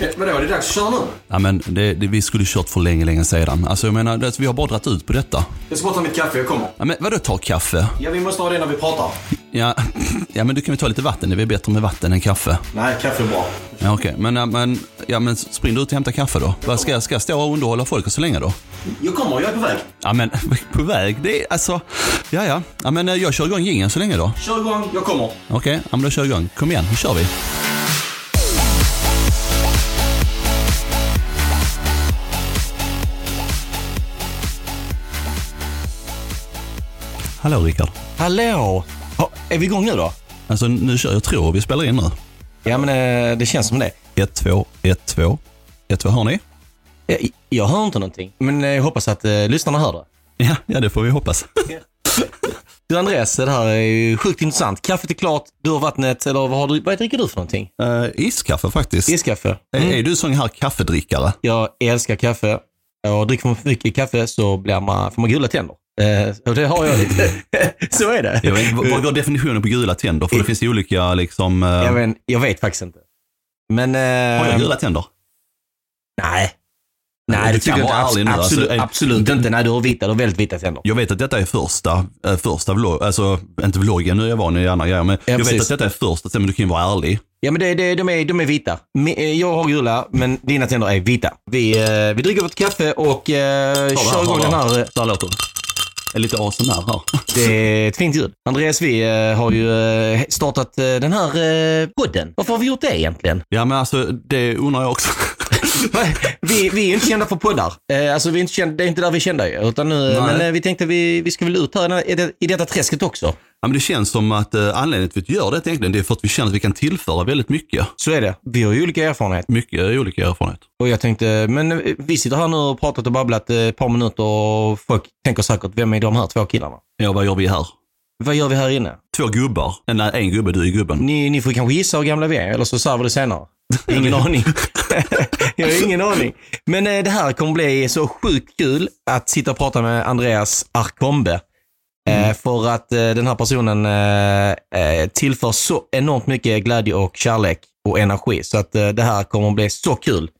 Eh, Vadå, är det dags att köra nu? Ja, men det, det, vi skulle kört för länge, länge sedan. Alltså jag menar, det, vi har bara dragit ut på detta. Jag ska bara ta mitt kaffe, jag kommer. Ja, men vadå ta kaffe? Ja, vi måste ha det när vi pratar. Ja, ja men du kan väl ta lite vatten, det är väl bättre med vatten än kaffe. Nej, kaffe är bra. Ja, okej. Men, ja, men, ja, men spring du ut och hämta kaffe då. Vad ska, ska jag stå och underhålla folk så länge då? Jag kommer, jag är på väg. Ja, men på väg, det är alltså... Ja, ja. Ja, men eh, jag kör igång jingeln så länge då. Kör igång, jag kommer. Okej, ja, men då kör igång. Kom igen, nu kör vi. Hallå Rickard. Hallå! Ha, är vi igång nu då? Alltså nu kör jag tror vi spelar in nu. Ja, men eh, det känns som det. 1, 2, 1, 2. 1, 2, hör ni? Jag, jag hör inte någonting, men eh, jag hoppas att eh, lyssnarna hör det. Ja, ja det får vi hoppas. Du Andreas, det här är ju sjukt intressant. Kaffet är klart, du har vattnet, eller vad, har du, vad dricker du för någonting? Uh, iskaffe faktiskt. Iskaffe. Är, är du sån här kaffedrickare? Jag älskar kaffe. Och dricker man för mycket kaffe så blir man, får man gula tänder. Eh, och det har jag lite. så är det. Jag vet, vad går definitionen på gula tänder? För det finns ju olika liksom... eh, Jag vet, jag vet faktiskt inte. Men... har jag Eh, gula tänder? nej. Du Nej, det tycker jag inte. ärlig nu, Absolut, alltså, absolut inte. Nej, du har vita. Du har väldigt vita tänder. Jag vet att detta är första, äh, första vlogg, alltså inte vloggen, nu är jag van i andra grejer, men jag vet precis. att detta är första, men du kan ju vara ärlig. Ja, men det, det, de, är, de är vita. Eh, Jag har gula, men dina tänder är vita. Vi, eh, vi dricker vårt kaffe och eh, kör igång den här. eh, Så här låter det. Är lite ASMR här. Det är ett fint ljud. Andreas, vi eh, har ju eh, startat eh, den här podden. Varför har vi gjort det egentligen? Ja men alltså, det undrar jag också. Vi, vi är inte kända för poddar. Eh, alltså, vi är inte kända, det är inte där vi är kända. Utan nu, Nej. men eh, vi tänkte vi, vi ska väl ut här i, det, i detta träsket också. Ja, men det känns som att eh, anledningen till att vi gör det egentligen, det är för att vi känner att vi kan tillföra väldigt mycket. Så är det. Vi har ju olika erfarenhet. Mycket olika erfarenhet. Och jag tänkte, men eh, vi sitter här nu och pratat och babblat eh, ett par minuter och folk tänker säkert, vem är de här två killarna? Ja, vad gör vi här? Vad gör vi här inne? Två gubbar. Nej, en gubbe, du är gubben. Ni, ni får kanske gissa hur gamla vi är, eller så sa vi det senare. Ingen aning. jag har ingen aning. Men eh, det här kommer bli så sjukt kul att sitta och prata med Andreas Arkombe. Eh, för att eh, den här personen tillför så enormt mycket glädje och kärlek och energi. Så att det här kommer bli så kul.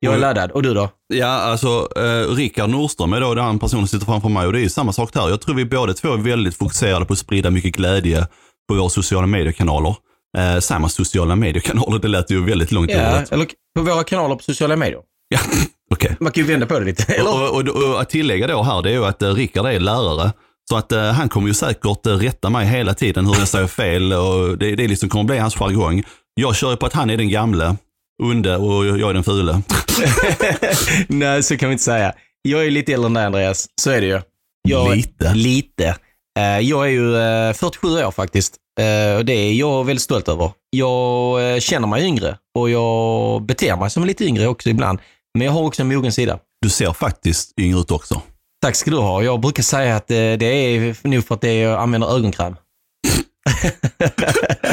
Jag är laddad. Och du då? Ja, alltså eh, Rickard Nordström är då den personen som sitter framför mig och det är ju samma sak där. Jag tror vi båda två är väldigt fokuserade på att sprida mycket glädje på våra sociala mediekanaler. Eh, samma sociala mediekanaler, det lät ju väldigt långt Ja, ordet. eller på våra kanaler på sociala medier. Ja, okej. Man kan ju vända på det lite. Eller? Och, och, och, och att tillägga då här, det är ju att eh, Rickard är lärare. Så att eh, han kommer ju säkert eh, rätta mig hela tiden hur jag säger fel och det, det liksom kommer bli hans jargong. Jag kör ju på att han är den gamle, onde och jag är den fule. Nej, så kan vi inte säga. Jag är lite äldre än dig Andreas. Så är det ju. Jag, Lite? Lite. Eh, Jag är ju eh, 47 år faktiskt. Eh, Och det är jag väldigt stolt över. Jag eh, känner mig yngre och jag beter mig som lite yngre också ibland. Men jag har också en mogen sida. Du ser faktiskt yngre ut också. Tack ska du ha. Jag brukar säga att eh, det är nog för att det är, jag använder ögonkräm.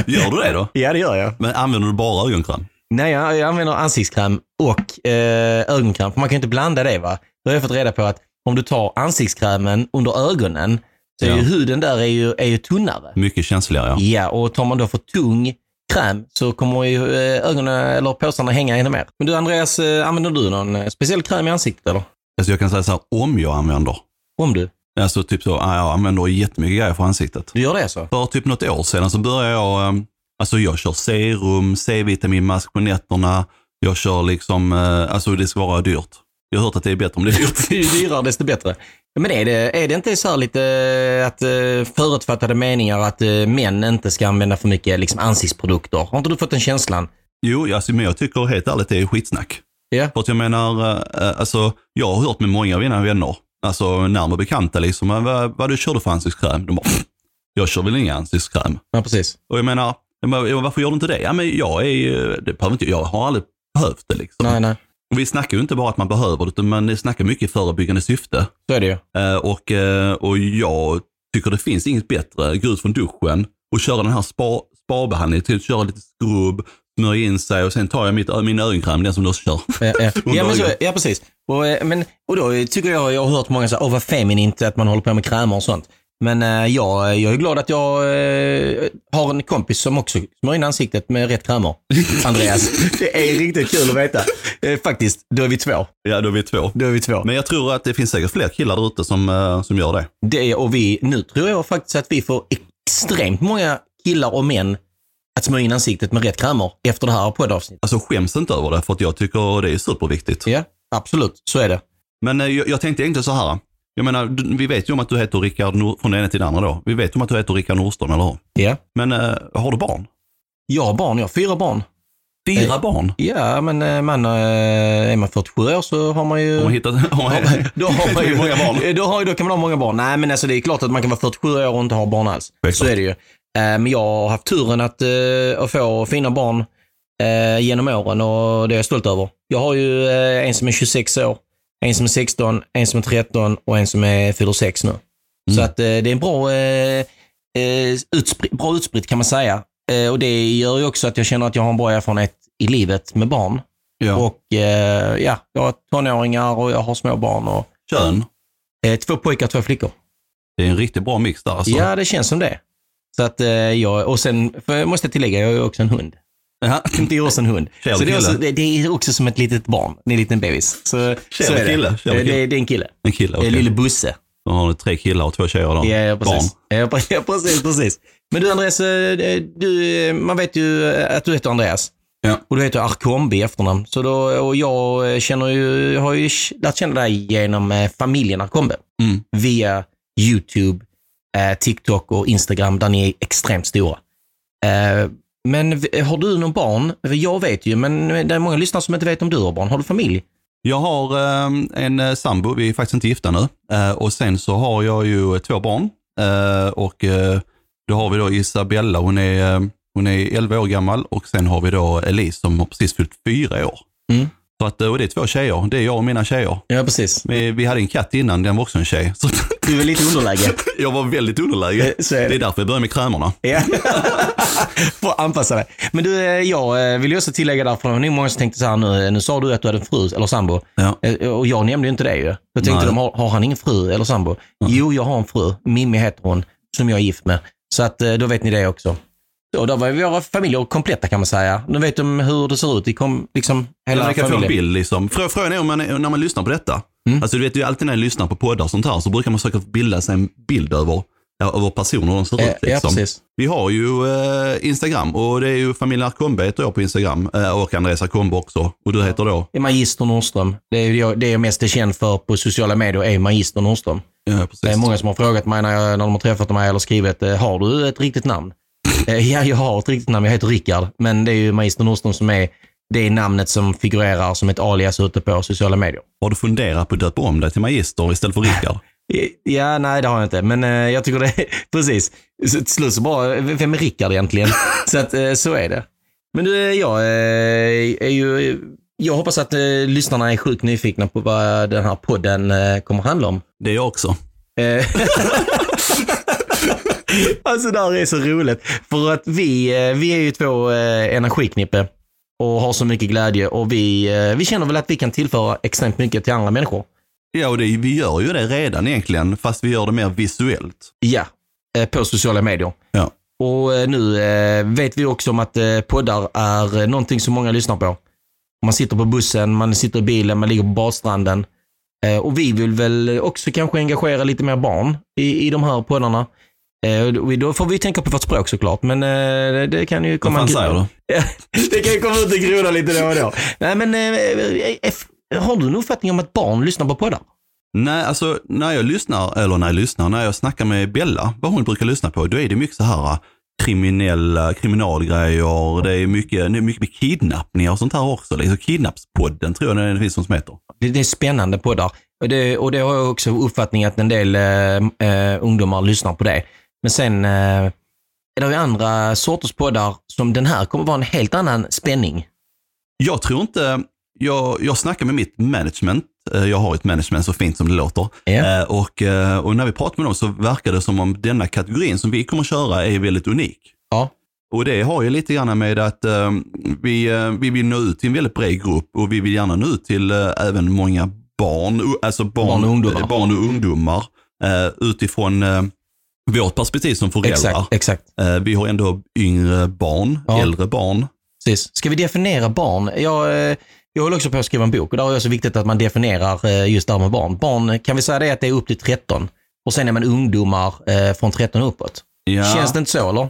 Gör du det då? Ja, det gör jag. Men använder du bara ögonkräm? Nej, jag, jag använder ansiktskräm och eh, ögonkräm. För man kan inte blanda det va. Då har jag fått reda på att om du tar ansiktskrämen under ögonen så är Ja. ju huden där är ju, är ju tunnare. Mycket känsligare ja. Ja, och tar man då för tung kräm så kommer ju eh, ögonen eller påsarna hänga ännu mer. Men du Andreas, eh, använder du någon eh, speciell kräm i ansiktet eller? Alltså jag kan säga så här, om jag använder. Om du? Alltså typ så, ja, jag använder jättemycket grejer för ansiktet. Du gör det så? För typ något år sedan så började jag, alltså jag kör serum, C-vitaminmask på nätterna. Jag kör liksom, eh, alltså det ska vara dyrt. Jag har hört att det är bättre om det är dyrt. Ju dyrare desto bättre. Men är det, är det inte så här lite eh, att uh, förutfattade meningar att män inte ska använda för mycket liksom, ansiktsprodukter? Har inte du fått den känslan? Jo, alltså, men jag tycker helt ärligt det är skitsnack. Ja. För att jag menar, eh, alltså, jag har hört med många av mina vänner, alltså närmare bekanta liksom, "Men vad, vad du kör du för ansiktskräm? De bara, "Pff, jag kör väl ingen ansiktskräm. Ja, precis. Och jag menar, "Ja, varför gör du inte det? Ja, men jag är det behöver inte, jag har aldrig behövt det liksom. Nej, nej. Och vi snackar ju inte bara att man behöver det, utan man snackar mycket i förebyggande syfte. Så är det ju. Eh, och, eh, och jag tycker det finns inget bättre, gå ut från duschen och köra den här spa, spabehandlingen, till att köra lite skrubb, smörja in sig och sen tar jag mitt, min ögonkräm, den som du också kör. Ja, ja. ja, men så, ja precis. Och, eh, men, och då tycker jag, jag har hört många säga, åh vad feminint att man håller på med krämer och sånt. Men eh, jag, jag är glad att jag eh, har en kompis som också smörjer in ansiktet med rätt krämer. Andreas. Det är riktigt kul att veta. Eh, faktiskt, då är vi två. Ja, då är vi två. Då är vi två. Men jag tror att det finns säkert fler killar där ute som, som gör det. Det, och vi, nu tror jag faktiskt att vi får extremt många killar och män att smörja in ansiktet med rätt krämer efter det här poddavsnittet. Alltså skäms inte över det, för att jag tycker det är superviktigt. Ja, absolut. Så är det. Men jag, jag tänkte egentligen så här. Jag menar, vi vet ju om att du heter Rickard från det ena till det andra då. Vi vet ju om att du heter Rickard Nordström, eller hur? Ja. Men eh, har du barn? Jag har barn, jag har fyra barn. Fyra barn? Ja, men eh, man, eh, är man 47 år så har man ju... Har man hittat... Har man, då, har man ju, många barn? Då, har, då kan man ha många barn. Nej, men alltså, det är klart att man kan vara 47 år och inte ha barn alls. Självklart. Så är det ju. Eh, Men jag har haft turen att, eh, att få fina barn eh, genom åren och det är jag stolt över. Jag har ju eh, en som är 26 år, en som är 16, en som är 13 och en som är fyller 6 nu. Så att eh, det är en bra, eh, eh, utspri- bra utspritt kan man säga. Eh, och det gör ju också att jag känner att jag har en bra erfarenhet i livet med barn. Ja. Och eh, ja, jag har tonåringar och jag har små barn. Och, Kön? eh, två pojkar och två flickor. Det är en riktigt bra mix där alltså. Ja, det känns som det. Så att jag, och sen för jag måste tillägga, jag ju också en hund. Ja. Det är också en hund. Så det, är också, det, det är också som ett litet barn, en liten bebis. Så, så är kille? Det, kille? det, det är en kille. En kille, okej. lille Busse. Då har du tre killar och två tjejer då. Ja, Barn. Ja, pre- ja, precis, precis. Men du Andreas, eh, du, man vet ju att du heter Andreas. Ja. Och du heter Arkombi i efternamn. Så då, och jag känner ju, har ju lärt känna dig genom eh, familjen Arkombe. Mm. Via YouTube, eh, TikTok och Instagram där ni är extremt stora. Eh, men har du någon barn? Jag vet ju, men det är många lyssnare som inte vet om du har barn. Har du familj? Jag har eh, en eh, sambo, vi är faktiskt inte gifta nu. Eh, och sen så har jag ju två barn. Och då har vi då Isabella, hon är, hon är 11 år gammal och sen har vi då Elise som har precis fyllt fyra år. Mm. Så att, eh, och det är två tjejer, det är jag och mina tjejer. Ja, precis. Vi, vi hade en katt innan, den var också en tjej. Så Du väl lite underläge? jag var väldigt underläge. Eh, så är det. det är därför jag började med krämerna. Ja. Får anpassa dig. Men du, eh, jag vill ju också tillägga där, för det var nog många som tänkte så här nu, nu sa du att du hade en fru eller sambo. Ja. Och jag nämnde ju inte det ju. Då tänkte Nej. de, har, har han ingen fru eller sambo? Jo, jag har en fru. Mimmi heter hon, som jag är gift med. Så att då vet ni det också. Och då var våra familjer kompletta kan man säga. Nu vet de hur det ser ut. Vi kom liksom hela vi kan få en familjen. bild liksom. Frå- Frågan är om man, när man lyssnar på detta. Mm. Alltså du vet ju alltid när jag lyssnar på poddar och sånt här så brukar man försöka bilda sig en bild över, ja, över personer de ser Eh, ut. Ja, Liksom. precis. Vi har ju eh, Instagram och det är ju familjen Arkombe heter jag på Instagram eh, och Andreas Arkombe också. Och du heter då? Det Magister Nordström. Det är jag, det jag mest är känd för på sociala medier är Magister Nordström. Ja. Det är många som har frågat mig när, jag, när de har träffat mig eller skrivit, eh, har du ett riktigt namn? Eh, Ja, jag har ett riktigt namn. Jag heter Rickard, men det är ju Magister Nordström som är det namnet som figurerar som ett alias ute på sociala medier. Har du funderat på att döpa om dig till Magister istället för Rickard? Ja, nej det har jag inte, men eh, jag tycker det är, precis. Så Till slut så bara, vem är Rickard egentligen? så att, eh, så är det. Men du, eh, jag eh, är ju, jag hoppas att eh, lyssnarna är sjukt nyfikna på vad den här podden kommer handla om. Det är jag också. Alltså det här är så roligt. För att vi, eh, vi är ju två eh, energiknippe och har så mycket glädje och vi, eh, vi känner väl att vi kan tillföra extremt mycket till andra människor. Ja, och det, vi gör ju det redan egentligen, fast vi gör det mer visuellt. Ja, på sociala medier. Ja. Och nu vet vi också om att poddar är någonting som många lyssnar på. Man sitter på bussen, man sitter i bilen, man ligger på badstranden. Och vi vill väl också kanske engagera lite mer barn i, i de här poddarna. Eh, Då får vi tänka på vårt språk såklart, men eh, det, kan ju Vad komma fan en säger du? Det kan ju komma ut en groda lite då och då. Nej, men eh, har du en uppfattning om att barn lyssnar på poddar? Nej, alltså när jag lyssnar, eller när jag lyssnar, när jag snackar med Bella, vad hon brukar lyssna på, då är det mycket så här kriminella, kriminalgrejer, det är mycket, det är mycket med kidnappningar och sånt här också. Liksom Kidnappspodden tror jag det finns som heter. Det, det är spännande poddar. Och det, och det har jag också uppfattning att en del eh, ungdomar lyssnar på det. Men sen eh, är det ju andra sorters poddar som den här kommer vara en helt annan spänning. Jag tror inte, jag, jag snackar med mitt management, Eh, jag har ett management så fint som det låter. Ja. Eh, Och, eh, och när vi pratar med dem så verkar det som om denna kategorin som vi kommer köra är väldigt unik. Ja. Och det har ju lite grann med att eh, vi, eh, vi vill nå ut till en väldigt bred grupp och vi vill gärna nå ut till eh, även många barn, alltså barn, Barn och ungdomar. barn och ungdomar utifrån vårt perspektiv som föräldrar. Exakt, exakt. Eh, vi har ändå yngre barn, Ja. äldre barn. Precis. Ska vi definiera barn? Jag, eh, jag håller också på att skriva en bok och där är det så viktigt att man definierar eh, just det här med barn. Barn, kan vi säga det att det är upp till 13? Och sen är man ungdomar från 13 och uppåt. Ja. Känns det inte så eller?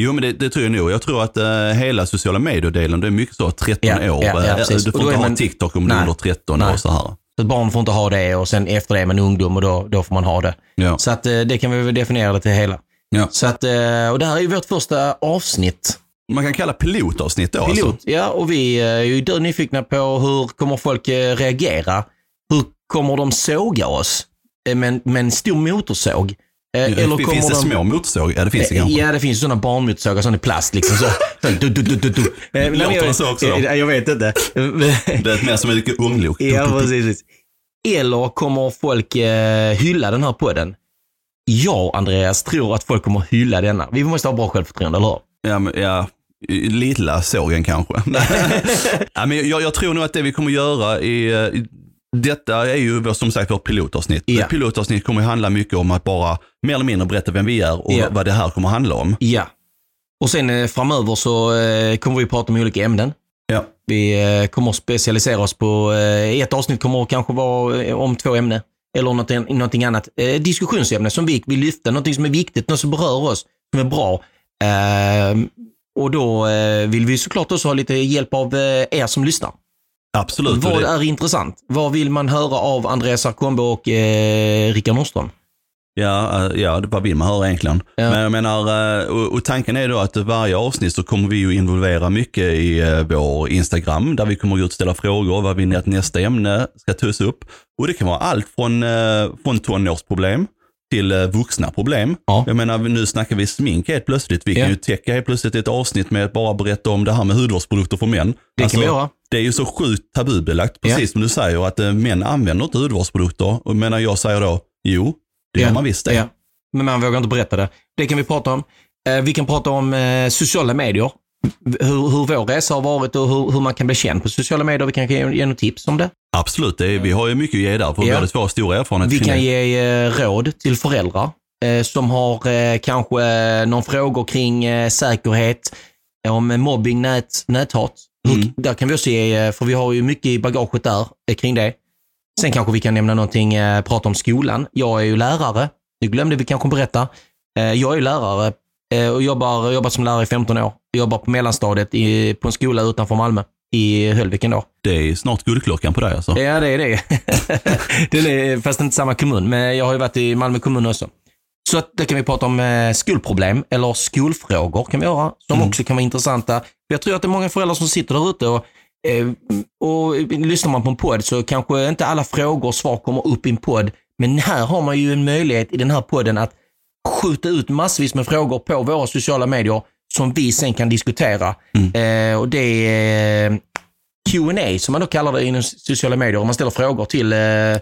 Jo, men det, det tror jag nog. Jag tror att eh, hela sociala medier-delen, det är mycket så 13 Ja, år. ja, ja, du får inte ha man- TikTok om du är under 13 Nej. år så här. Så ett barn får inte ha det och sen efter det är man ungdom och då, då får man ha det. Ja. Så att eh, det kan vi väl definiera det till hela. Ja. Så att, eh, och det här är ju vårt första avsnitt. Man kan kalla pilotavsnitt då Pilot. alltså. Ja, och vi eh, är ju nyfikna på hur kommer folk reagera? Hur kommer de såga oss med en stor motorsåg? Eh, Eller kommer finns det de... små motorsåg? Ja, det finns det Eh, kanske. Ja, det finns sådana barnmotorsågar, sådana i plast liksom. Så, du, du, du, du, du. Eh, men Låter jag- det så också Jag vet inte. Det är mer som ett unglok. Ja, precis. Eller kommer folk eh, hylla den här podden? Jag, Andreas, tror att folk kommer hylla denna. Vi måste ha bra självförtroende, eller hur? Ja, men, ja, lilla sågen kanske. ja, men jag, jag tror nog att det vi kommer göra eh, detta är ju som sagt vårt pilotavsnitt. Ett pilotavsnitt kommer handla mycket om att bara mer eller mindre berätta vem vi är och Ja. vad det här kommer handla om. Ja. Och sen eh, framöver så eh, kommer vi prata om olika ämnen. Ja. Vi eh, kommer att specialisera oss på, ett avsnitt kommer att kanske vara om två ämnen. Eller någonting, någonting annat. Diskussionsämne som vi vill lyfta, någonting som är viktigt, något som berör oss, som är bra. Och då vill vi såklart också ha lite hjälp av er som lyssnar. Absolut. Vad det- är intressant? Vad vill man höra av Andreas Arkombe och eh, Rickard Nordström? Ja, eh, ja, vad vill man höra egentligen. Ja. Men jag menar, eh, och, tanken är då att varje avsnitt så kommer vi ju involvera mycket i eh, vår Instagram, där vi kommer gå ut och ställa frågor. Vad vill ni att nästa ämne ska tas upp? Och det kan vara allt från, från tonårsproblem till eh, vuxna problem. Ja. Jag menar, nu snackar vi smink helt plötsligt. Vi kan Ja. ju täcka helt plötsligt ett avsnitt med att bara berätta om det här med hudvårdsprodukter för män. Det Alltså, kan vi göra. det är ju så sjukt tabubelagt, Ja. precis som du säger, att eh, män använder inte hudvårdsprodukter. Och menar jag säger då, jo, det Ja. gör man visst det. Ja. Men man vågar inte berätta det. Det kan vi prata om. Eh, vi kan prata om sociala medier. Hur, hur vår resa har varit och hur, hur man kan bli känd på sociala medier. Vi kan ge, ge några tips om det. Absolut, är, vi har ju mycket att ge där, för Ja. båda två har stor erfarenhet Vi kan ge eh, råd till föräldrar eh, som har eh, kanske någon frågor kring säkerhet, om mobbing, nät, näthat. Hur, Mm. Där kan vi också ge, för vi har ju mycket i bagaget där kring det. Sen kanske vi kan nämna någonting, prata om skolan. Jag är ju lärare. Det glömde vi kanske berätta. Jag är ju lärare och jobbar, jobbat som lärare i 15 år. Jobbar på mellanstadiet i, på en skola utanför Malmö, i Höllviken då. Det är snart guldklockan på dig alltså. Ja, det är det. Den är, fast inte samma kommun, men jag har ju varit i Malmö kommun också. Så att det kan vi prata om eh, skolproblem eller skolfrågor kan vi göra, som Mm. också kan vara intressanta. Jag tror att det är många föräldrar som sitter där ute och, eh, och lyssnar man på en podd så kanske inte alla frågor och svar kommer upp i en podd. Men här har man ju en möjlighet i den här podden att skjuta ut massvis med frågor på våra sociala medier som vi sen kan diskutera. Eh, och det är Q&A som man då kallar det inom sociala medier. Om man ställer frågor till eh, eh,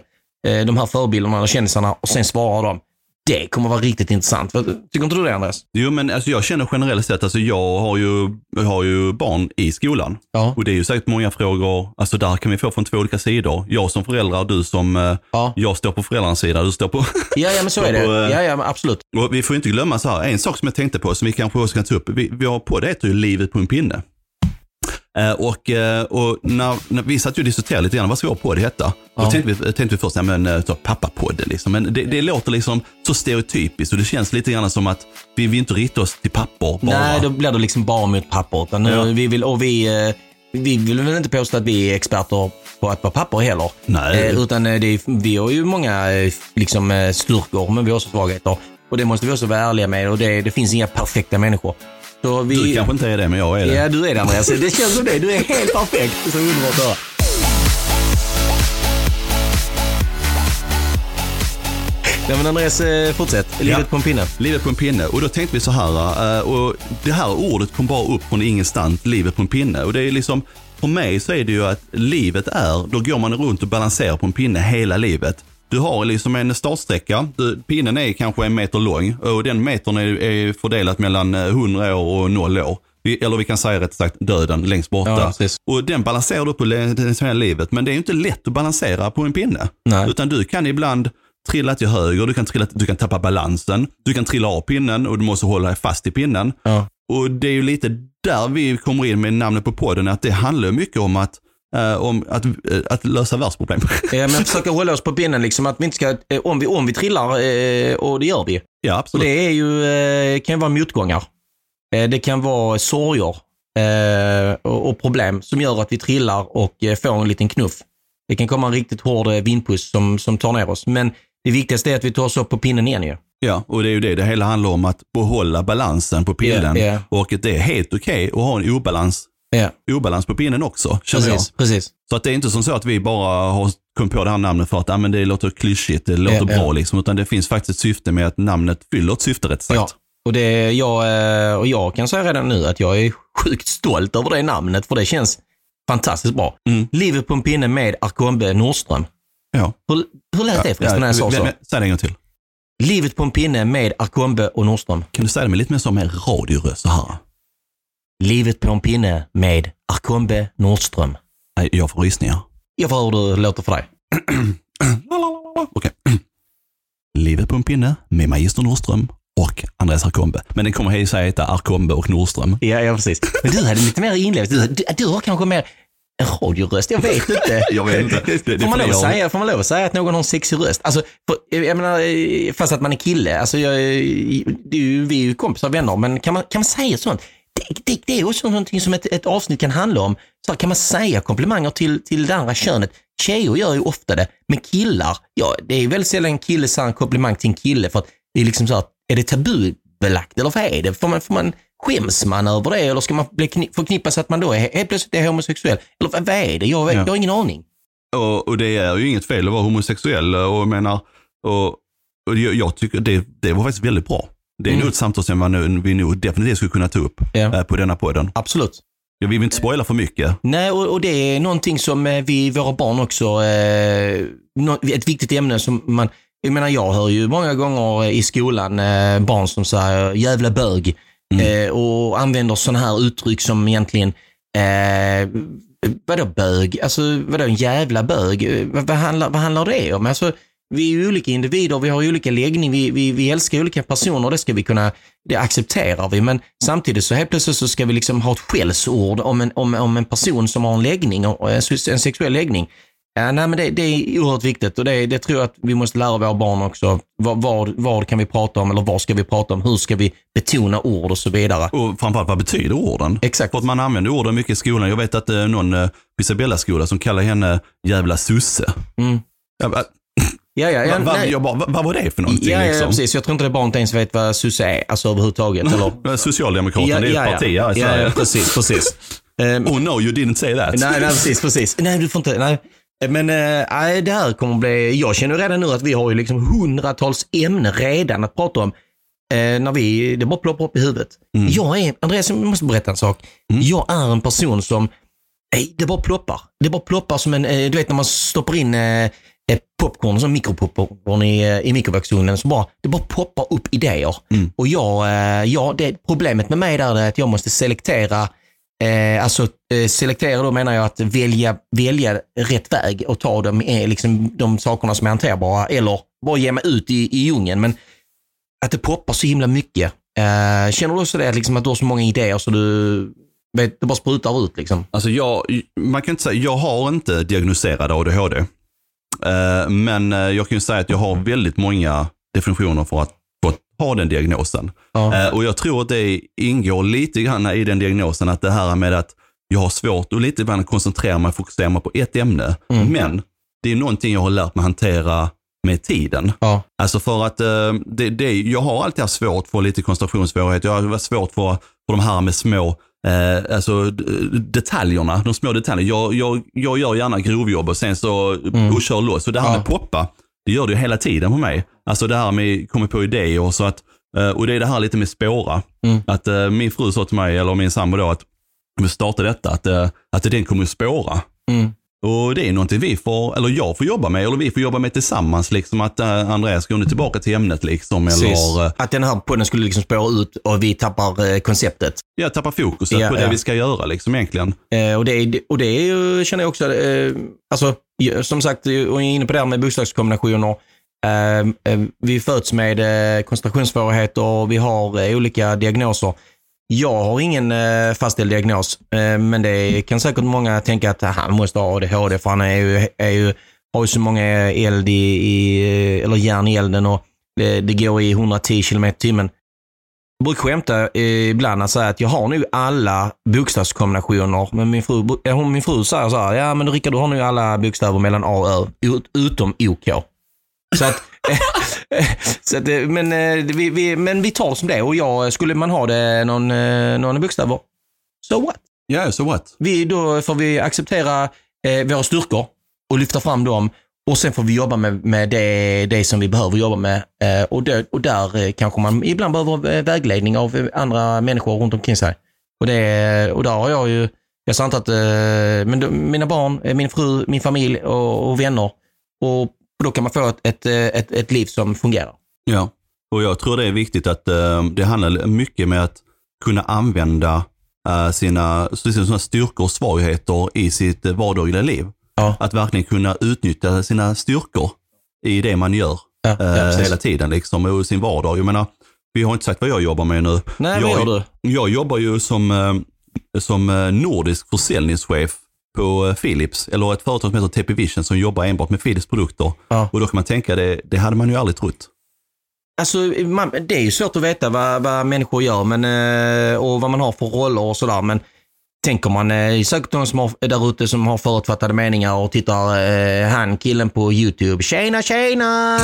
de här förebilderna eller kändisarna och sen svarar de. Det kommer vara riktigt intressant. Tycker inte du det Andreas? Jo, men alltså, jag känner generellt sett, alltså, jag har ju, jag har ju barn i skolan. Ja. Och det är ju säkert många frågor, alltså där kan vi få från två olika sidor. Jag som förälder, du som, eh, Ja, jag står på föräldrarnas sida, du står på... ja, ja men så är det. Och, eh, Ja, ja, absolut. och vi får inte glömma så här, en sak som jag tänkte på som vi kanske också kan ta upp, vi, vi har på det heter ju livet på en pinne. Eh, och eh, och när, när vi satt ju och diskuterade lite grann, vad ska vår podd heta? Ja. Då tänkte vi, tänkte vi först, ja men eh, pappapodden liksom. Men det, det låter liksom så stereotypiskt och det känns lite grann som att vi vill inte rikta oss till pappor bara. Nej, då blir det liksom bara mot. Utan nu, Ja. vi vill, och vi, eh, vi vill väl inte påstå att vi är experter på att vara pappor heller. Nej. Eh, utan eh, det vi har ju många eh, liksom, eh, styrkor, men vi har också svagheter. Och det måste vi också vara ärliga med och det, det finns inga perfekta människor. Så vi, Du kanske inte är det, men jag är det. Ja, du är det Andreas. Det känns som det. Du är helt perfekt. Så underbart att höra. Nej men Andreas, eh, fortsätt. Livet Ja. på en pinne. Livet på en pinne. Och då tänkte vi så här, eh, och det här ordet kom bara upp från ingenstans, livet på en pinne. Och det är liksom, för mig så är det ju att livet är, då går man runt och balanserar på en pinne hela livet. Du har liksom en startsträcka, du, pinnen är kanske en meter lång och den metern är, är fördelat mellan eh, 100 år och 0 år. Vi- Eller vi kan säga rätt sagt döden längst borta. Ja, och den balanserar du på det hela livet, men det är ju inte lätt att balansera på en pinne. Nej. Utan du kan ibland trilla till höger, du kan, trilla, du kan tappa balansen, du kan trilla av pinnen och du måste hålla dig fast i pinnen. Ja. Och det är ju lite där vi kommer in med namnet på podden, att det handlar mycket om att, eh, om att, eh, att lösa världsproblem. Ja, men försöka hålla oss på pinnen liksom. Att vi inte ska, eh, om, vi, om vi trillar, eh, och det gör vi. ja, Och absolut. det är ju, kan ju vara motgångar. Det kan vara sorger och, och problem som gör att vi trillar och får en liten knuff. Det kan komma en riktigt hård vindpuss som, som tar ner oss. Men det viktigaste är att vi tar oss upp på pinnen igen ju. Ja, och det är ju det det hela handlar om, att behålla balansen på pinnen. Ja, ja. Och att det är helt okej att ha en obalans, Ja, obalans på pinnen också, känner jag. precis. precis. Så att det är inte som så att vi bara har kommit på det här namnet för att ah, men det låter klyschigt, det låter Ja, bra ja. liksom. Utan det finns faktiskt ett syfte med att namnet fyller ett syfte rätt sagt. Ja. Och, det, jag, eh, och jag kan säga redan nu att jag är sjukt stolt över det namnet, för det känns fantastiskt bra. Mm. Livet på en pinne med Arkombe Nordström. Ja. Hur, hur lät det förresten när jag sa så? Säg det en gång till. Livet på en pinne med Arkombe och Nordström. Kan du säga det med lite mer som en radioröst så här? Livet på en pinne med Arkombe Nordström. Nej, jag får rysningar. Jag får hur det låter för dig. Okej. Livet på en pinne med Magister Nordström och Andreas Arkombe. Men den kommer hej säga heta Arkombe och Nordström. Ja, ja, precis. Men du hade lite mer inlevelse. Du, du, du har kanske mer en radioröst. Jag vet inte. Jag vet inte. Det- det får, man lov att säga, får man lov att säga att någon har en sexig röst? Alltså, för, jag menar, eh, fast att man är kille. Alltså, jag, det är ju, vi är ju kompisar och vänner, men kan man, kan man säga sånt? Det, det, det är också någonting som ett, ett avsnitt kan handla om. Så kan man säga komplimanger till, till det andra könet? Tjejer gör ju ofta det, men killar, ja, det är väldigt sällan en kille säger en komplimang till en kille för att det är liksom så att, är det tabubelagt eller vad är det? Får man, får man, skäms man över det eller ska man bli kni- förknippas att man då är helt plötsligt är homosexuell? Eller vad, är det? Jag, Ja. jag har ingen aning. Och, och det är ju inget fel att vara homosexuell och jag menar, och, och jag, jag tycker det, det var faktiskt väldigt bra. Det är Mm. nog ett samtalsämne nu- vi nog definitivt skulle kunna ta upp eh, på denna podden. Absolut. Jag vill inte spoila för mycket. Nej, och, och det är någonting som eh, vi, våra barn också, eh, ett viktigt ämne som man, jag menar jag hör ju många gånger i skolan eh, barn som säger jävla bög eh, och använder sådana här uttryck som egentligen, eh, vadå bög? Alltså vadå en jävla bög? Eh, Vad, vad, handlar, vad handlar det om? Alltså, vi är ju olika individer, vi har olika läggning, vi, vi, vi älskar olika personer, det ska vi kunna, det accepterar vi. Men samtidigt så helt plötsligt så ska vi liksom ha ett skällsord om en, om, om en person som har en läggning, och en, en sexuell läggning. Ja, nej, men det, det är oerhört viktigt och det, det tror jag att vi måste lära våra barn också. Vad, vad, vad kan vi prata om eller vad ska vi prata om? Hur ska vi betona ord och så vidare? Och framförallt vad betyder orden? Exakt. För att man använder orden mycket i skolan. Jag vet att eh, någon eh, på Isabella-skola som kallar henne jävla susse. Mm. Bara, Ja, ja, ja, va, va, nej. jag bara, va, vad var det för någonting? ja, ja, liksom? precis. Jag tror inte det barnet ens vet vad sosse är, alltså överhuvudtaget. Eller? Socialdemokraterna, det är ju ett parti ja, Sverige. ja, precis, precis. Ehm, Oh no, you didn't say that. Nej, nej, precis, precis. Nej, du får inte, nej. Men nej, det här kommer bli, jag känner redan nu att vi har ju liksom hundratals ämnen redan att prata om. Eh, när vi, det bara ploppar upp i huvudet. Jag är, Andreas, jag måste berätta en sak. Jag är en person som, nej, det bara ploppar. Det bara ploppar som en, eh, du vet när man stoppar in popcorn, som mikropopcorn i, eh, i mikrovågsugnen, så bara, det bara poppar upp idéer. Och jag, eh, ja, det, problemet med mig där är att jag måste selektera Eh, alltså eh, selektera då menar jag att välja, välja rätt väg och ta de, eh, liksom, de sakerna som är hanterbara eller bara ge mig ut i, i djungeln. Men att det poppar så himla mycket. Eh, känner du också det, liksom, att du har så många idéer så du vet, det bara sprutar ut liksom? Alltså jag, man kan inte säga, jag har inte diagnoserad ADHD. Eh, men eh, jag kan ju säga att jag har väldigt många definitioner för att få ha den diagnosen. Ja. Eh, och jag tror att det ingår lite grann i den diagnosen att det här med att jag har svårt att lite grann koncentrera mig och fokusera mig på ett ämne. Mm. Men det är någonting jag har lärt mig hantera med tiden. Ja. Alltså för att det, det, jag har alltid haft svårt för lite koncentrationssvårigheter. Jag har svårt för, för de här med små eh, alltså, detaljerna, de små detaljerna. Jag, jag, jag gör gärna grovjobb och sen så Mm. och kör loss. Så det här Ja. med poppa, det gör det ju hela tiden på mig. Alltså det här med komma på idéer och så att, eh, och det är det här lite med spåra. Mm. Att eh, min fru sa till mig, eller min sambo då, att vi startar detta, att, eh, att den kommer att spåra. Mm. Och det är någonting vi får, eller jag får jobba med, eller vi får jobba med tillsammans. Liksom att uh, Andreas går nu tillbaka till ämnet liksom. Precis. Eller uh, Att den här podden skulle liksom spåra ut och vi tappar eh, konceptet. jag tappar fokuset Ja, på det ja. vi ska göra liksom egentligen. Eh, och, det är, och det är ju, känner jag också, eh, alltså, som sagt, och jag är inne på det här med bokstavskombinationer. Eh, eh, vi föds med eh, koncentrationssvårigheter och vi har eh, olika diagnoser. Jag har ingen eh, fastställd diagnos, eh, men det kan säkert många tänka att han måste ha ADHD för han är ju, är ju, har ju så många eld i, i eh, eller järn i elden och det, det går i 110 km i timmen. Jag brukar skämta eh, ibland och säga att jag har nu alla bokstavskombinationer. Men min fru, hon, min fru säger så här, ja men Rickard du har nu alla bokstäver mellan A och Ö, ut, utom OK. Så att, så att, eh, men, eh, vi, vi, men vi tar det som det och jag, skulle man ha det någon, eh, någon bokstäver, so what? Ja, so what? Vi, då får vi acceptera eh, våra styrkor och lyfta fram dem och sen får vi jobba med, med det, det som vi behöver jobba med. Eh, och, det, och där eh, kanske man ibland behöver eh, vägledning av eh, andra människor runt omkring sig. Och, det, och där har jag ju, jag sa inte att, eh, men då, mina barn, eh, min fru, min familj och, och vänner. Och då kan man få ett, ett, ett, ett liv som fungerar. Ja, och jag tror det är viktigt att eh, det handlar mycket med att kunna använda eh, sina, sina styrkor och svagheter i sitt eh, vardagliga liv. Ja. Att verkligen kunna utnyttja sina styrkor i det man gör Ja, ja, hela tiden liksom, och sin vardag. Jag menar, vi har inte sagt vad jag jobbar med nu. Nej, jag, vad gör du? Jag jobbar ju som, som nordisk försäljningschef på eh, Philips, eller ett företag som heter TP Vision som jobbar enbart med Philips produkter. Ja. Och då kan man tänka, det, det hade man ju aldrig trott. Alltså, man, det är ju svårt att veta vad, vad människor gör men, eh, och vad man har för roller och sådär. Men tänker man, eh, säkert någon som har, där ute som har förutfattade meningar och tittar, eh, han killen på YouTube, tjena tjena!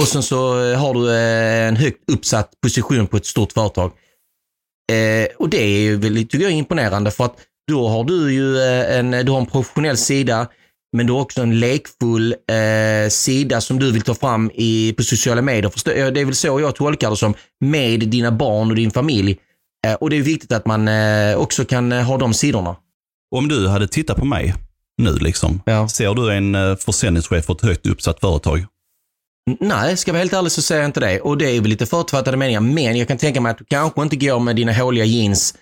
Och sen så har du eh, en högt uppsatt position på ett stort företag. Eh, och det är ju väl, tycker jag imponerande för att då har du ju eh, en, du har en professionell sida men du har också en lekfull eh, sida som du vill ta fram i, på sociala medier. Det är väl så jag tolkar det som, med dina barn och din familj. Eh, och det är viktigt att man eh, också kan eh, ha de sidorna. Om du hade tittat på mig nu, liksom, Ja. ser du en eh, försäljningschef för ett högt uppsatt företag? Nej, ska jag vara helt ärlig så säger jag inte det. Och det är väl lite förutfattade meningar. Men jag kan tänka mig att du kanske inte går med dina håliga jeans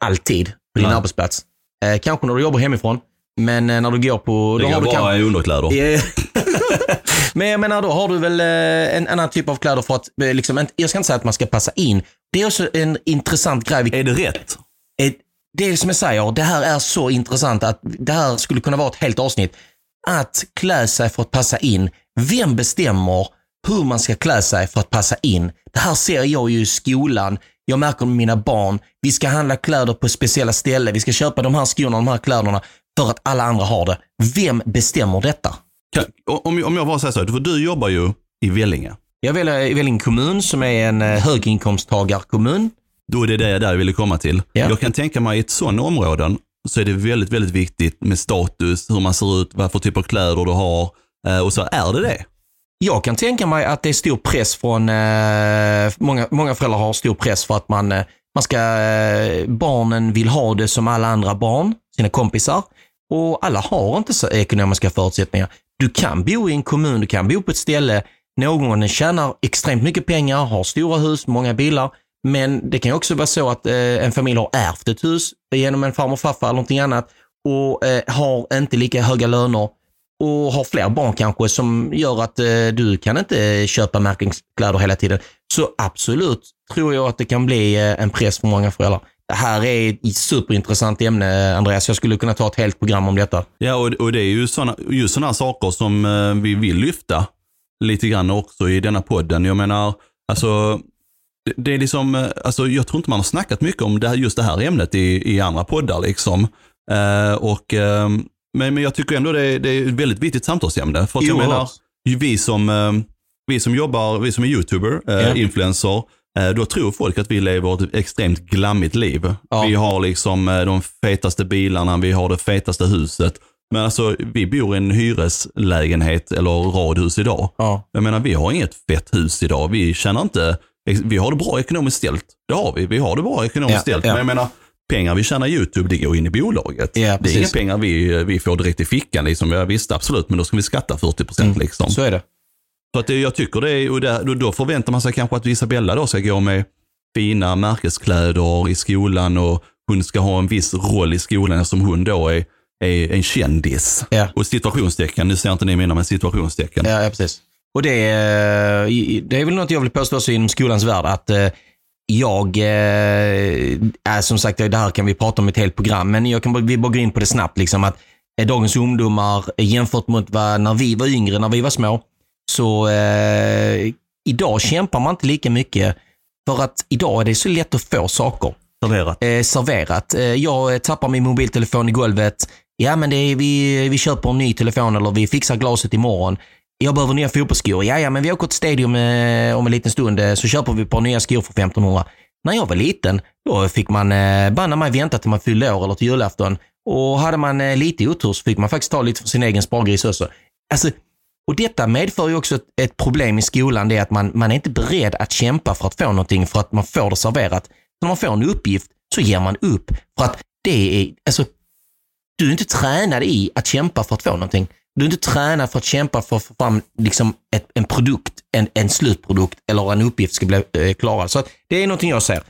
alltid på din Nej. arbetsplats. Eh, kanske när du jobbar hemifrån. Men eh, när du går på... Det går du bara i underkläder. Ja. Men jag menar, då har du väl eh, en annan typ av kläder för att, eh, liksom, jag ska inte säga att man ska passa in. Det är också en intressant grej. Är det rätt? Det är som jag säger, det här är så intressant att det här skulle kunna vara ett helt avsnitt. Att klä sig för att passa in. Vem bestämmer hur man ska klä sig för att passa in? Det här ser jag ju i skolan. Jag märker med mina barn. Vi ska handla kläder på speciella ställen. Vi ska köpa de här skorna och de här kläderna för att alla andra har det. Vem bestämmer detta? Kan, om, om jag bara säger så, här, för du jobbar ju i Vellinge. Jag väljer i Vellinge kommun som är en eh, höginkomsttagarkommun. Då är det det där jag ville komma till. Ja. Jag kan tänka mig i ett sådant områden så är det väldigt, väldigt viktigt med status, hur man ser ut, vad för typ av kläder du har. Eh, och så är det det. Jag kan tänka mig att det är stor press från, eh, många, många föräldrar har stor press för att man, eh, man ska, eh, barnen vill ha det som alla andra barn, sina kompisar. Och alla har inte så ekonomiska förutsättningar. Du kan bo i en kommun, du kan bo på ett ställe, någon tjänar extremt mycket pengar, har stora hus, många bilar. Men det kan också vara så att eh, en familj har ärvt ett hus genom en farmor och farfar eller någonting annat och eh, har inte lika höga löner och har fler barn kanske som gör att eh, du kan inte köpa märkeskläder hela tiden. Så absolut tror jag att det kan bli eh, en press för många föräldrar. Det här är ett superintressant ämne Andreas. Jag skulle kunna ta ett helt program om detta. Ja, och, och det är ju såna, just sådana saker som eh, vi vill lyfta lite grann också i denna podden. Jag menar, alltså, det, det är liksom, eh, alltså jag tror inte man har snackat mycket om det här, just det här ämnet i, i andra poddar liksom. Eh, och, eh, men, men jag tycker ändå det, är- det är ett väldigt viktigt samtalsämne. För att jag menar, vi som, eh, vi som jobbar, vi som är youtuber, Ja. influencer, eh, då tror folk att vi lever ett extremt glammigt liv. Ja. Vi har liksom eh, de fetaste bilarna, vi har det fetaste huset. Men alltså, vi bor i en hyreslägenhet eller radhus idag. Ja. Jag menar, vi har inget fett hus idag. Vi känner inte, vi har det bra ekonomiskt ställt. Det har vi. Vi har det bra ekonomiskt Ja, ställt. Men jag menar, pengar vi tjänar YouTube, det går in i bolaget. Ja, det är inga pengar vi, vi får direkt i fickan. Liksom. Jag visst, absolut, men då ska vi skatta 40 procent. Mm, Liksom. Så är det. Så att det, jag tycker det är, och där, då, förväntar man sig kanske att Isabella då ska gå med fina märkeskläder i skolan och hon ska ha en viss roll i skolan eftersom hon då är, är en kändis. Ja. Och situationstecken, nu ser inte ni mina, men situationstecken. Ja, ja precis. Och det är, det är väl något jag vill påstå också inom skolans värld. Att eh, jag, eh, är som sagt, det här kan vi prata om ett helt program, men jag kan vi bara gå in på det snabbt. Liksom, att eh, dagens ungdomar eh, jämfört mot vad, när vi var yngre, när vi var små, så eh, idag kämpar man inte lika mycket. För att idag är det så lätt att få saker Serverat. eh, serverat. Eh, jag tappar min mobiltelefon i golvet. Ja, men det är, vi, vi köper en ny telefon eller vi fixar glaset imorgon. Jag behöver nya fotbollsskor. Ja, ja, men vi åker till Stadium eh, om en liten stund eh, så köper vi ett par nya skor för 1500. När jag var liten, då fick man eh, banna mig vänta till man fyllde år eller till julafton. Och hade man eh, lite otur så fick man faktiskt ta lite från sin egen spargris också. Alltså, och detta medför ju också ett, ett problem i skolan, det är att man, man är inte beredd att kämpa för att få någonting för att man får det serverat. När man får en uppgift så ger man upp. För att det är, alltså, du är inte tränad i att kämpa för att få någonting. Du inte tränad för att kämpa för att få fram liksom ett, en produkt, en, en slutprodukt eller en uppgift ska bli eh, klarad. Så det är någonting jag ser.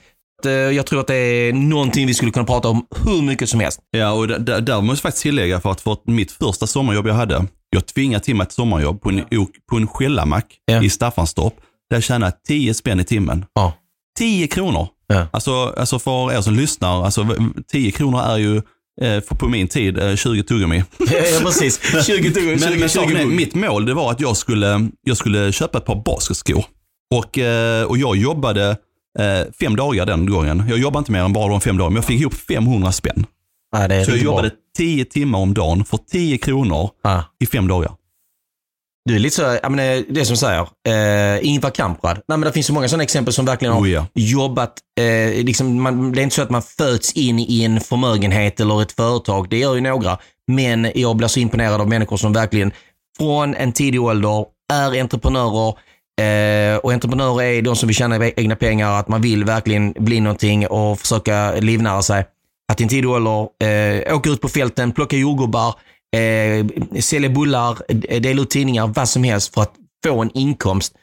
Eh, Jag tror att det är någonting vi skulle kunna prata om hur mycket som helst. Ja, och där, måste jag faktiskt tillägga för att för mitt första sommarjobb jag hade, jag tvingade till mig ett sommarjobb på en, på en skellamack Ja. i Staffanstorp. Där jag tjänade 10 spänn i timmen. Ja. 10 kronor. Ja. Alltså, alltså för er som lyssnar, alltså 10 kronor är ju för på min tid eh, 20 tuggummi. ja, precis. 20 tuggummi, Men, 20, men 20 saken är, mitt mål det var att jag skulle, jag skulle köpa ett par basketskor. Och, eh, och jag jobbade eh, fem dagar den gången. Jag jobbade inte mer än bara de fem dagarna, men jag fick ihop 500 spänn. Nej, Så jag riktigt bra. jobbade 10 timmar om dagen för 10 kronor Ja. i fem dagar. Du är lite så, jag menar, det som säger, eh, Ingvar Kamprad. Nej, men det finns så många sådana exempel som verkligen har Oh, ja. jobbat, eh, liksom, man, det är inte så att man föds in i en förmögenhet eller ett företag. Det gör ju några. Men jag blir så imponerad av människor som verkligen från en tidig ålder är entreprenörer. Eh, och entreprenörer är de som vill tjäna egna pengar, att man vill verkligen bli någonting och försöka livnära sig. Att i en tidig ålder eh, åka ut på fälten, plocka jordgubbar, eh, sälja bullar, eh, dela ut tidningar, vad som helst för att få en inkomst.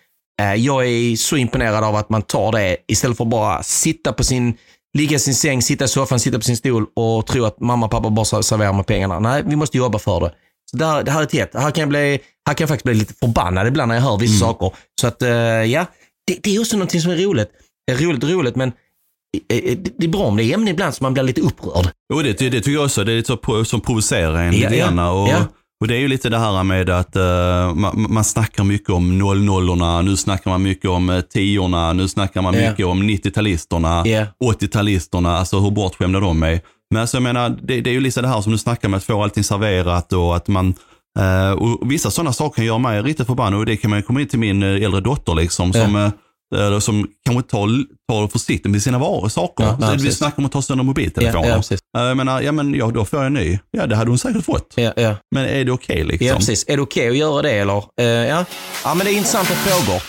Eh, jag är så imponerad av att man tar det istället för att bara sitta på sin, ligga i sin säng, sitta i soffan, sitta på sin stol och tro att mamma och pappa bara serverar med pengarna. Nej, vi måste jobba för det. Så där, det här är ett. Här kan, jag bli, här kan jag faktiskt bli lite förbannad ibland när jag hör vissa saker. Så att, eh, ja, det, det är också någonting som är roligt. Det är roligt och roligt, men eh, eh, det det är bra om det är ämnen ibland som man blir lite upprörd. Jo, det, det tycker jag också. Det är lite så som provocerar en Ja, lite ja. Och, Ja. och det är ju lite det här med att eh, man, man snackar mycket om 00 nu snackar man mycket om eh, tiorna, nu snackar man mycket om 90-talisterna, Ja. 80-talisterna, alltså hur bortskämda de är. Men alltså jag menar, det, det är ju lite det här som du snackar med att få allting serverat och att man eh, och vissa sådana saker kan göra mig riktigt förbannad och det kan man komma in till min eh, äldre dotter liksom som, eh, eh, som kanske tar, tar försiktigt med sina varor, saker. Ja, ja, Så vi precis. snackar om att ta sönder mobiltelefoner. Ja, ja, precis. Eh, Jag menar, ja men ja, då får jag en ny. Ja, det hade hon säkert fått. Ja, ja. Men är det okej liksom? Ja, precis. Är det okej att göra det eller? Eh, ja. ja, men det är intressanta frågor.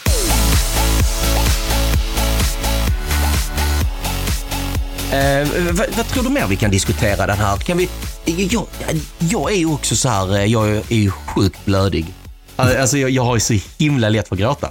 Eh, vad, vad tror du mer vi kan diskutera den här? Kan vi, jag, jag är ju också så här, eh, jag är ju sjukt blödig. Alltså jag, jag har ju så himla lätt för att gråta.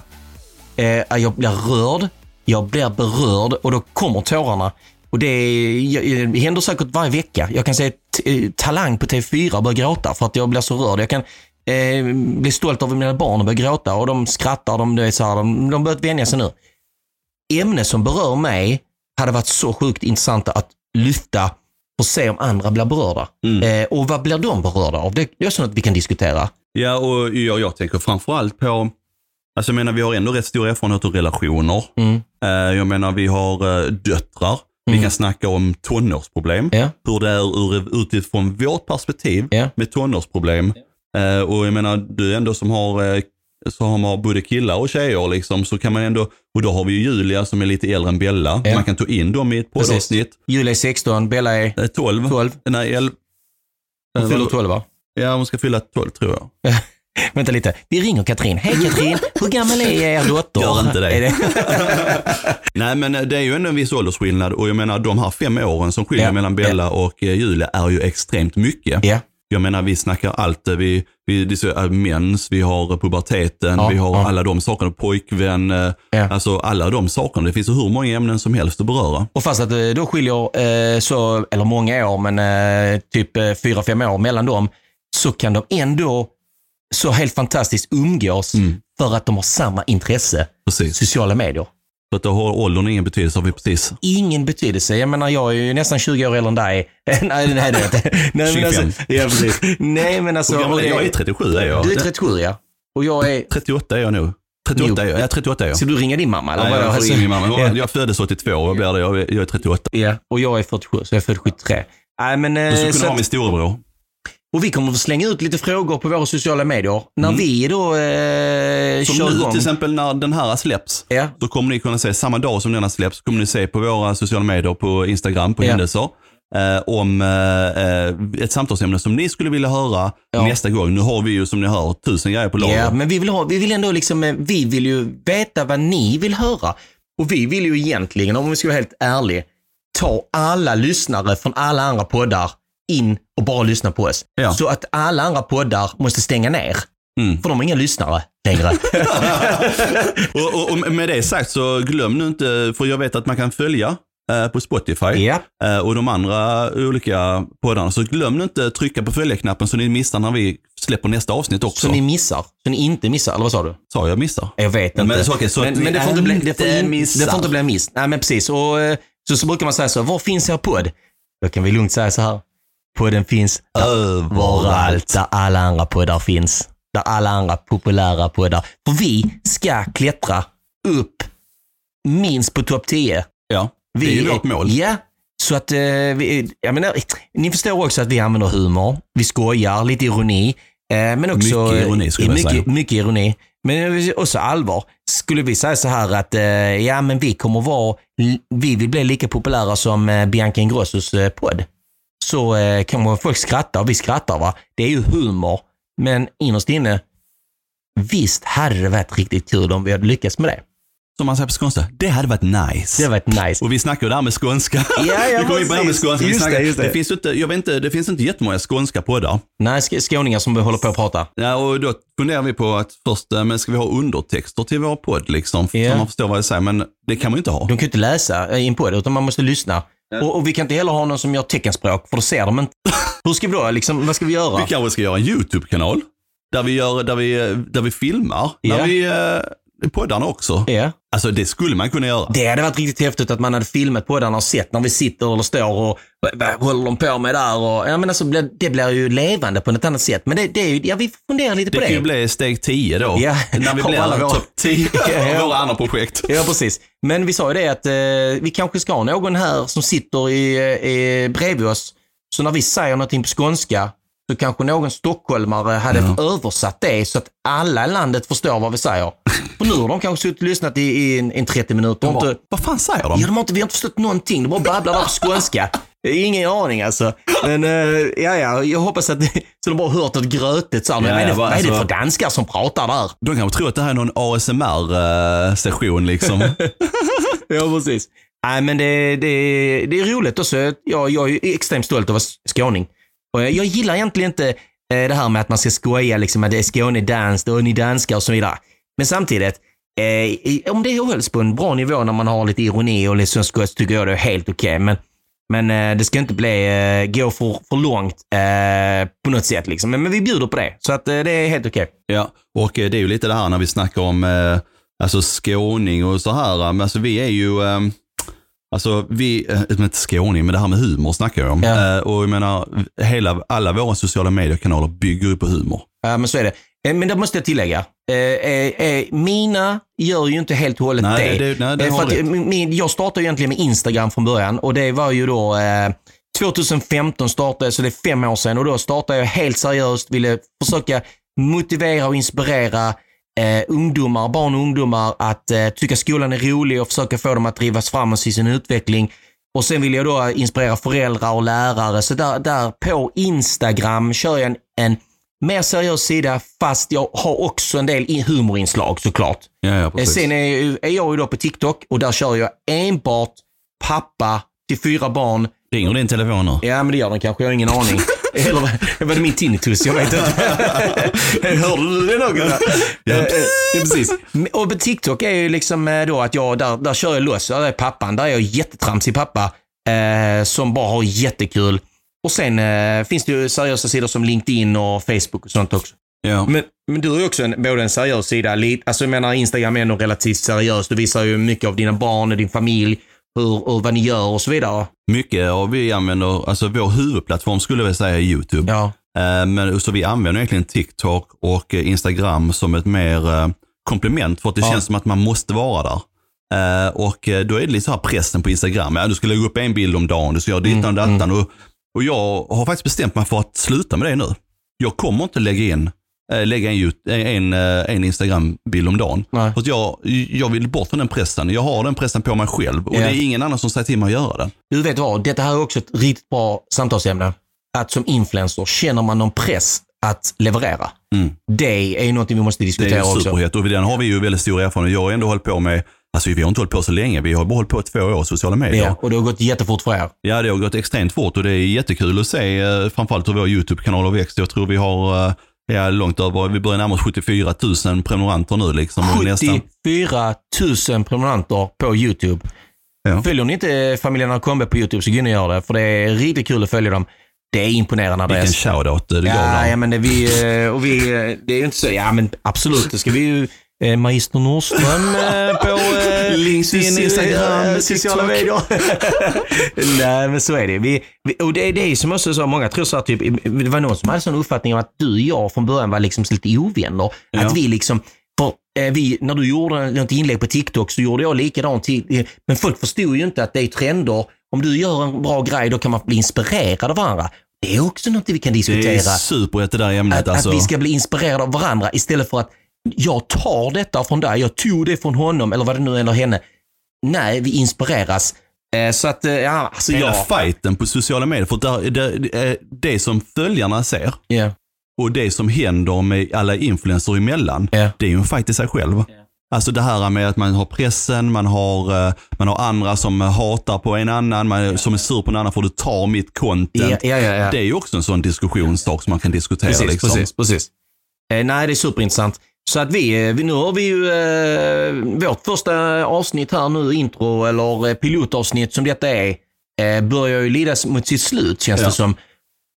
Eh, jag blir rörd, jag blir berörd och då kommer tårarna. Och det, är- jag- det händer säkert varje vecka. Jag kan säga eh, Talang på TV4 börjar gråta för att jag blir så rörd. Jag kan eh, bli stolt över mina barn och börja gråta och de skrattar. De, du vet, så här, de, de börjat vänja sig nu. Ämnen som berör mig hade varit så sjukt intressanta att lyfta och se om andra blir berörda. Eh, och vad blir de berörda av? Det, det är något vi kan diskutera. Ja, och jag, jag tänker framförallt på Alltså jag menar, vi har ändå rätt stor erfarenhet av relationer. Mm. Eh, jag menar, vi har eh, döttrar. Vi Mm. kan snacka om tonårsproblem. Ja. Hur det är ur, utifrån vårt perspektiv Ja. med tonårsproblem. Eh, och jag menar, du ändå som har, eh, som har både killar och tjejer liksom, så kan man ändå, och då har vi ju Julia som är lite äldre än Bella. Man kan ta in dem i ett poddavsnitt. Julia är 16, Bella är Eh, 12. 12. Nej, 11. Hon fyller 12 va? Ja, hon ska fylla 12 tror jag. Vänta lite. Vi ringer Katrin. Hej Katrin, hur gammal är er dotter? Gör inte det. Det? Nej, men eh, det är ju ändå en viss åldersskillnad och jag menar de här fem åren som skiljer Ja, mellan Bella och eh, Julia är ju extremt mycket. ja. Jag menar, vi snackar allt. eh, Vi, vi det är mens, vi har puberteten, Ja, vi har ja. alla de sakerna, pojkvän, Ja. alltså alla de sakerna. Det finns ju hur många ämnen som helst att beröra. Och fast att det då skiljer så, eller många år, men typ fyra, fem år mellan dem, så kan de ändå så helt fantastiskt umgås Mm. för att de har samma intresse. Precis. Sociala medier. Så att då har åldern ingen betydelse, har vi precis. Ingen betydelse. Jag menar, jag är ju nästan 20 år äldre än dig. nej, nej, det är inte. Nej, men 25. alltså, ja, precis. Nej, men alltså. Gammal jag? Jag är 37 är jag. Du är 37, ja. Och jag är... 38 är jag nog. 38 Jo. är jag. Ja, 38 är jag. Ska du ringa din mamma? Eller Nej, jag får Alltså, min mamma. Ja. Jag, jag föddes 82, vad blir det? Jag är, jag är 38. Ja, och jag är 47, så jag är född 73. Nej, men, eh, Du skulle så kunna ha att- min storebror. Och vi kommer att slänga ut lite frågor på våra sociala medier när vi då eh, Som kör nu igång. till exempel när den här släpps. Ja, Så kommer ni kunna se, samma dag som den har släppts, kommer ni se på våra sociala medier, på Instagram, på Ja. händelser. Eh, om eh, ett samtalsämne som ni skulle vilja höra Ja. nästa gång. Nu har vi ju som ni hör tusen grejer på lager. ja, men vi vill, ha, vi vill ändå liksom, eh, vi vill ju veta vad ni vill höra. Och vi vill ju egentligen, om vi ska vara helt ärlig, ta alla lyssnare från alla andra poddar in och bara lyssna på oss. Ja. Så att alla andra poddar måste stänga ner. Mm. För de har inga lyssnare längre. och, och, och med det sagt så glöm nu inte, för jag vet att man kan följa eh, på Spotify eh, och de andra olika poddarna. Så glöm nu inte trycka på följa-knappen så ni missar när vi släpper nästa avsnitt också. så ni missar. Så ni inte missar, eller vad sa du? Sa jag missar? Jag vet Men inte. så- okej, så men, men det får inte bli, det får in, det får inte bli en miss. Nej, men precis. Och, eh, så, så brukar man säga så, var finns er podd? Då kan vi lugnt säga så här. Podden finns överallt där alla andra poddar finns. Där alla andra populära poddar. För vi ska klättra upp minst på topp 10. Ja, Vi, det är ju vårt mål. Ja, så att, eh, vi, jag menar, ni förstår också att vi använder humor. Vi skojar, lite ironi. Eh, men också, Mycket ironi, skulle jag mycket, säga. Mycket ironi. Men också allvar. Skulle vi säga så här att eh, ja, men vi kommer vara, vi vill bli lika populära som Bianca Ingrossos podd. Så eh, kommer folk skratta och vi skrattar va. Det är ju humor. Men innerst inne, visst hade det varit riktigt kul om vi hade lyckats med det. Som man säger på skånska, det hade varit nice. Det hade varit nice. Och vi snackar ju där med skånska. Ja, ja, vi in på det här med skånska. Vi Just snackar, det, just det. finns inte, jag vet inte, det finns inte jättemånga skånska poddar. Nej, sk- skåningar som håller på att prata. Ja, och då funderar vi på att först, eh, men ska vi ha undertexter till vår podd liksom? Ja. Så man förstår vad jag säger, men det kan man ju inte ha. De kan ju inte läsa eh, in på det, utan man måste lyssna. Och, och vi kan inte heller ha någon som gör teckenspråk, för då ser de inte. Hur ska vi då, liksom, vad ska vi göra? Vi kanske ska göra en YouTube-kanal. Där vi, gör, där vi, där vi filmar. Ja. När vi eh, poddarna också. Ja. Alltså det skulle man kunna göra. Det hade varit riktigt häftigt att man hade filmat på den och sett när vi sitter eller står och vad, håller de på med där och, ja men alltså det blir ju levande på något annat sätt. Men det, det är ju, ja vi funderar lite Det på kan ju det. bli steg 10 då. Ja. När vi alla blir våra- topp 10 Ja. av våra andra projekt. Ja, precis. Men vi sa ju det att eh, vi kanske ska ha någon här som sitter i, i, bredvid oss. Så när vi säger någonting på skånska så kanske någon stockholmare hade översatt det så att alla i landet förstår vad vi säger. För nu har de kanske suttit och lyssnat i, i en, en 30 minuter och inte, Vad fan säger de? ja, de har inte, vi har inte förstått någonting. De bara babblar där på skånska. Ingen aning alltså. Men eh, ja, ja, jag hoppas att så de bara hört något grötigt. Så här, men Ja, vad, är det, vad är det alltså- för danskar som pratar där? De kanske tror att det här är någon ASMR-session liksom. Ja, precis. Nej, men det, det, det är roligt också. Jag, jag är extremt stolt att vara skåning. Och jag, jag gillar egentligen inte eh, det här med att man ska skoja, liksom, att det är Skånedans och ni danskar och så vidare. Men samtidigt, eh, om det hålls på en bra nivå när man har lite ironi och lite så tycker jag det är helt okej. Men, men eh, det ska inte bli, eh, gå för, för långt eh, på något sätt. Liksom. Men, men vi bjuder på det, så att, eh, det är helt okej. Ja, och eh, det är ju lite det här när vi snackar om alltså skåning och så här. Men alltså vi är ju, alltså vi, inte skåning, men det här med humor snackar jag om. Ja. Och jag menar, hela, alla våra sociala mediekanaler bygger ju på humor. Ja, men så är det. Eh, Men det måste jag tillägga. Eh, eh, mina gör ju inte helt och hållet Nej, det. det- nej, det för att, min, jag startade egentligen med Instagram från början och det var ju då eh, 2015 startade jag, så det är fem år sedan och då startade jag helt seriöst, ville försöka motivera och inspirera eh, ungdomar, barn och ungdomar att eh, tycka skolan är rolig och försöka få dem att drivas framåt i sin utveckling. Och sen vill jag då inspirera föräldrar och lärare. Så där, där på Instagram kör jag en, en mer seriös sida fast jag har också en del humorinslag såklart. Ja, ja, precis. Sen är, är jag ju då på TikTok och där kör jag enbart pappa till fyra barn. Ringer din telefon nu? Ja, men det gör den kanske. Jag har ingen aning. Eller var- det min tinnitus? Jag vet inte. Hörde du det någon? Ja. Eh, eh, precis. Och på TikTok är ju liksom eh, då att jag, där, där kör jag loss. Där är pappan. Där är jag jättetramsig pappa. Eh, som bara har jättekul. Och sen eh, finns det ju seriösa sidor som LinkedIn och Facebook och sånt också. Ja. Men, men du har ju också en, både en seriös sida, alltså jag menar Instagram är ändå relativt seriöst. Du visar ju mycket av dina barn och din familj, hur, och vad ni gör och så vidare. Mycket av vi använder, alltså vår huvudplattform skulle jag säga är YouTube. Ja. Eh, Men, så vi använder egentligen TikTok och Instagram som ett mer eh, komplement för att det Ja. känns som att man måste vara där. Eh, och då är det lite så här pressen på Instagram. Ja, du ska lägga upp en bild om dagen, du ska göra dittan och Mm, dattan. Och, och jag har faktiskt bestämt mig för att sluta med det nu. Jag kommer inte lägga in eh, lägga en, Yout- en, eh, en Instagram-bild om dagen. Nej. För jag, jag vill bort från den pressen. Jag har den pressen på mig själv och Ja. det är ingen annan som säger till mig att göra den. Du vet vad, detta här är också ett riktigt bra samtalsämne. Att som influencer, känner man någon press att leverera? Mm. Det är ju något vi måste Det är diskutera ju också. superhett och den har vi ju väldigt stor erfarenhet. Jag har ändå hållit på med, alltså vi har inte hållit på så länge, vi har bara hållit på två år sociala medier. Ja, och det har gått jättefort för er. Ja, det har gått extremt fort och det är jättekul att se eh, framförallt hur vår YouTube-kanal har växt. Jag tror vi har eh, ja, långt över, vi börjar närma oss 74 000 prenumeranter nu liksom. Och nästan, 74 000 prenumeranter på YouTube. Ja. Följer ni inte familjen Arkombe på YouTube så gå in och gör det, för det är riktigt kul att följa dem. Det är imponerande vilken Andreas. shoutout eh, det gav Ja, ja, men det, vi, och vi, det är ju inte så, ja men absolut, det ska vi ju eh, Magister Nordström eh, på eh, LinkedIn, Instagram, sociala medier. Nej, men så är det. Vi, vi, och det, det är som också så, många tror så att typ, det var någon som hade sån uppfattning om att du och jag från början var liksom lite ovänner. Ja. Att vi liksom, för, eh, vi, när du gjorde något inlägg på TikTok så gjorde jag likadant. Till, eh, men folk förstod ju inte att det är trender. Om du gör en bra grej, då kan man bli inspirerad av varandra. Det är också något vi kan Det diskutera. är superhett det där ämnet. Att, alltså. att vi ska bli inspirerade av varandra istället för att jag tar detta från dig, jag tog det från honom eller vad det nu är eller henne. Nej, vi inspireras. Eh, så att, eh, ja, alltså Hela ja. fighten på sociala medier. För där, det, det, det som följarna ser Ja, och det som händer med alla influencers emellan, Ja. det är ju en fight i sig själv. Alltså det här med att man har pressen, man har, eh, man har andra som hatar på en annan, man, som är sur på en annan för du tar mitt content. ja, ja. Det är ju också en sån diskussionssak som man kan diskutera. Precis, liksom. precis, precis. Eh, nej, det är superintressant. Så att vi, eh, vi nu har vi ju eh, vårt första avsnitt här nu, intro eller eh, pilotavsnitt som detta är, eh, börjar ju lidas mot sitt slut känns Ja. det som.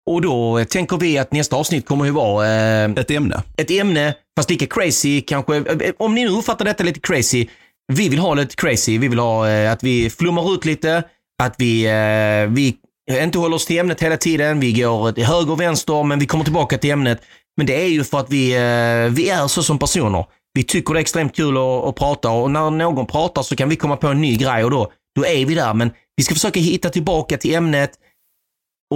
Och då eh, tänker vi att nästa avsnitt kommer ju vara eh, Ett ämne. ett ämne, fast lika crazy kanske. Om ni nu uppfattar detta lite crazy, vi vill ha lite crazy. Vi vill ha eh, att vi flummar ut lite, att vi, eh, vi inte håller oss till ämnet hela tiden. Vi går till höger och vänster, men vi kommer tillbaka till ämnet. Men det är ju för att vi, eh, vi är så som personer. Vi tycker det är extremt kul att, att prata och när någon pratar så kan vi komma på en ny grej och då, då är vi där. Men vi ska försöka hitta tillbaka till ämnet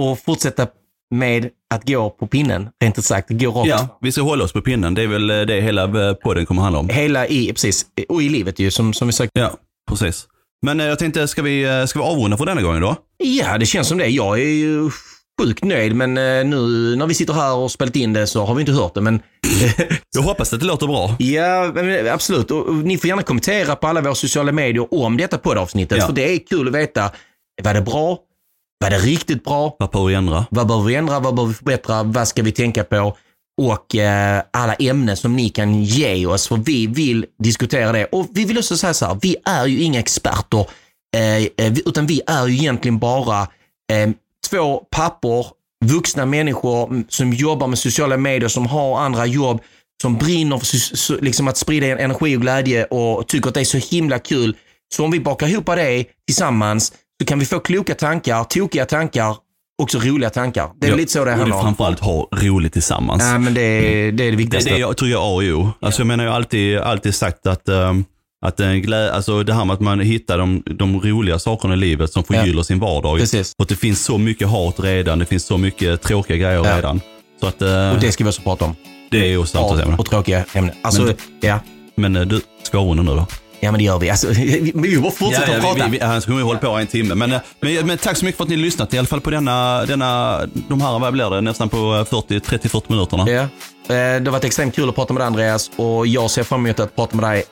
och fortsätta med att gå på pinnen, rent ut sagt. Gå rakt Ja, vi ska hålla oss på pinnen. Det är väl eh, det hela eh, podden kommer handla om. Hela i, precis, och i livet ju som, som vi sagt. Ja, precis. Men jag tänkte, ska vi, ska vi avrunda för denna gången då? Ja, det känns som det. Jag är ju sjukt nöjd, men eh, nu när vi sitter här och spelat in det så har vi inte hört det. Men Jag hoppas att det låter bra. ja, men absolut. Och, ni får gärna kommentera på alla våra sociala medier om detta poddavsnittet. Ja. För det är kul att veta. Var det bra? Var det riktigt bra? Vad behöver vi ändra? Vad behöver vi ändra? Vad behöver vi förbättra? Vad ska vi tänka på? Och eh, alla ämnen som ni kan ge oss, för vi vill diskutera det. Och vi vill också säga så här, vi är ju inga experter, eh, eh, utan vi är ju egentligen bara eh, två pappor, vuxna människor som jobbar med sociala medier, som har andra jobb, som brinner för liksom att sprida energi och glädje och tycker att det är så himla kul. Så om vi bakar ihop det tillsammans så kan vi få kloka tankar, tokiga tankar också roliga tankar. Det är Ja, lite så det det handlar är om. framförallt ha roligt tillsammans. Ja, men det är det, är det Det, viktigaste. det jag tror jag är A och O. Alltså jag menar, jag har alltid, alltid sagt att, um, att en glä, alltså det här med att man hittar de, de roliga sakerna i livet som förgyller sin vardag. Precis. Och att det finns så mycket hat redan, det finns så mycket tråkiga grejer Ja. redan. Så att uh, Och det ska vi också prata om. det är ju samtalsämne. Ja, och tråkiga ämnen. Alltså, Men- ja. Men uh, du, ska avrunda nu då? ja, men det gör vi. Alltså, vi bara fortsätter att prata. vi, vi, han kommer ju hålla på en timme. Men, eh, men, men tack så mycket för att ni lyssnat. I alla fall på denna, denna de här, vad blir det, nästan på 40, 30-40 minuterna. Ja. Eh, Det har varit extremt kul att prata med dig Andreas och jag ser fram emot att prata med dig.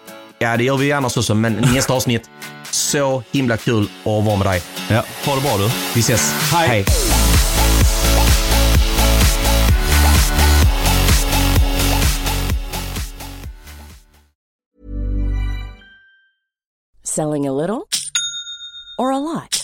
Ja, det gör vi annars också, men nästa avsnitt. Så himla kul att vara med dig. Ja, ha det bra du. Vi ses. Hej. Hej. Selling a little or a lot?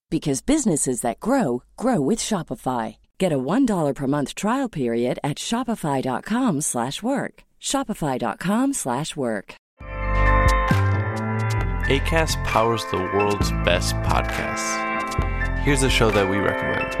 because businesses that grow grow with Shopify. Get a $1 per month trial period at shopify.com/work. slash work. shopify.com/work. slash work. ACAST powers the world's best podcasts. Here's a show that we recommend.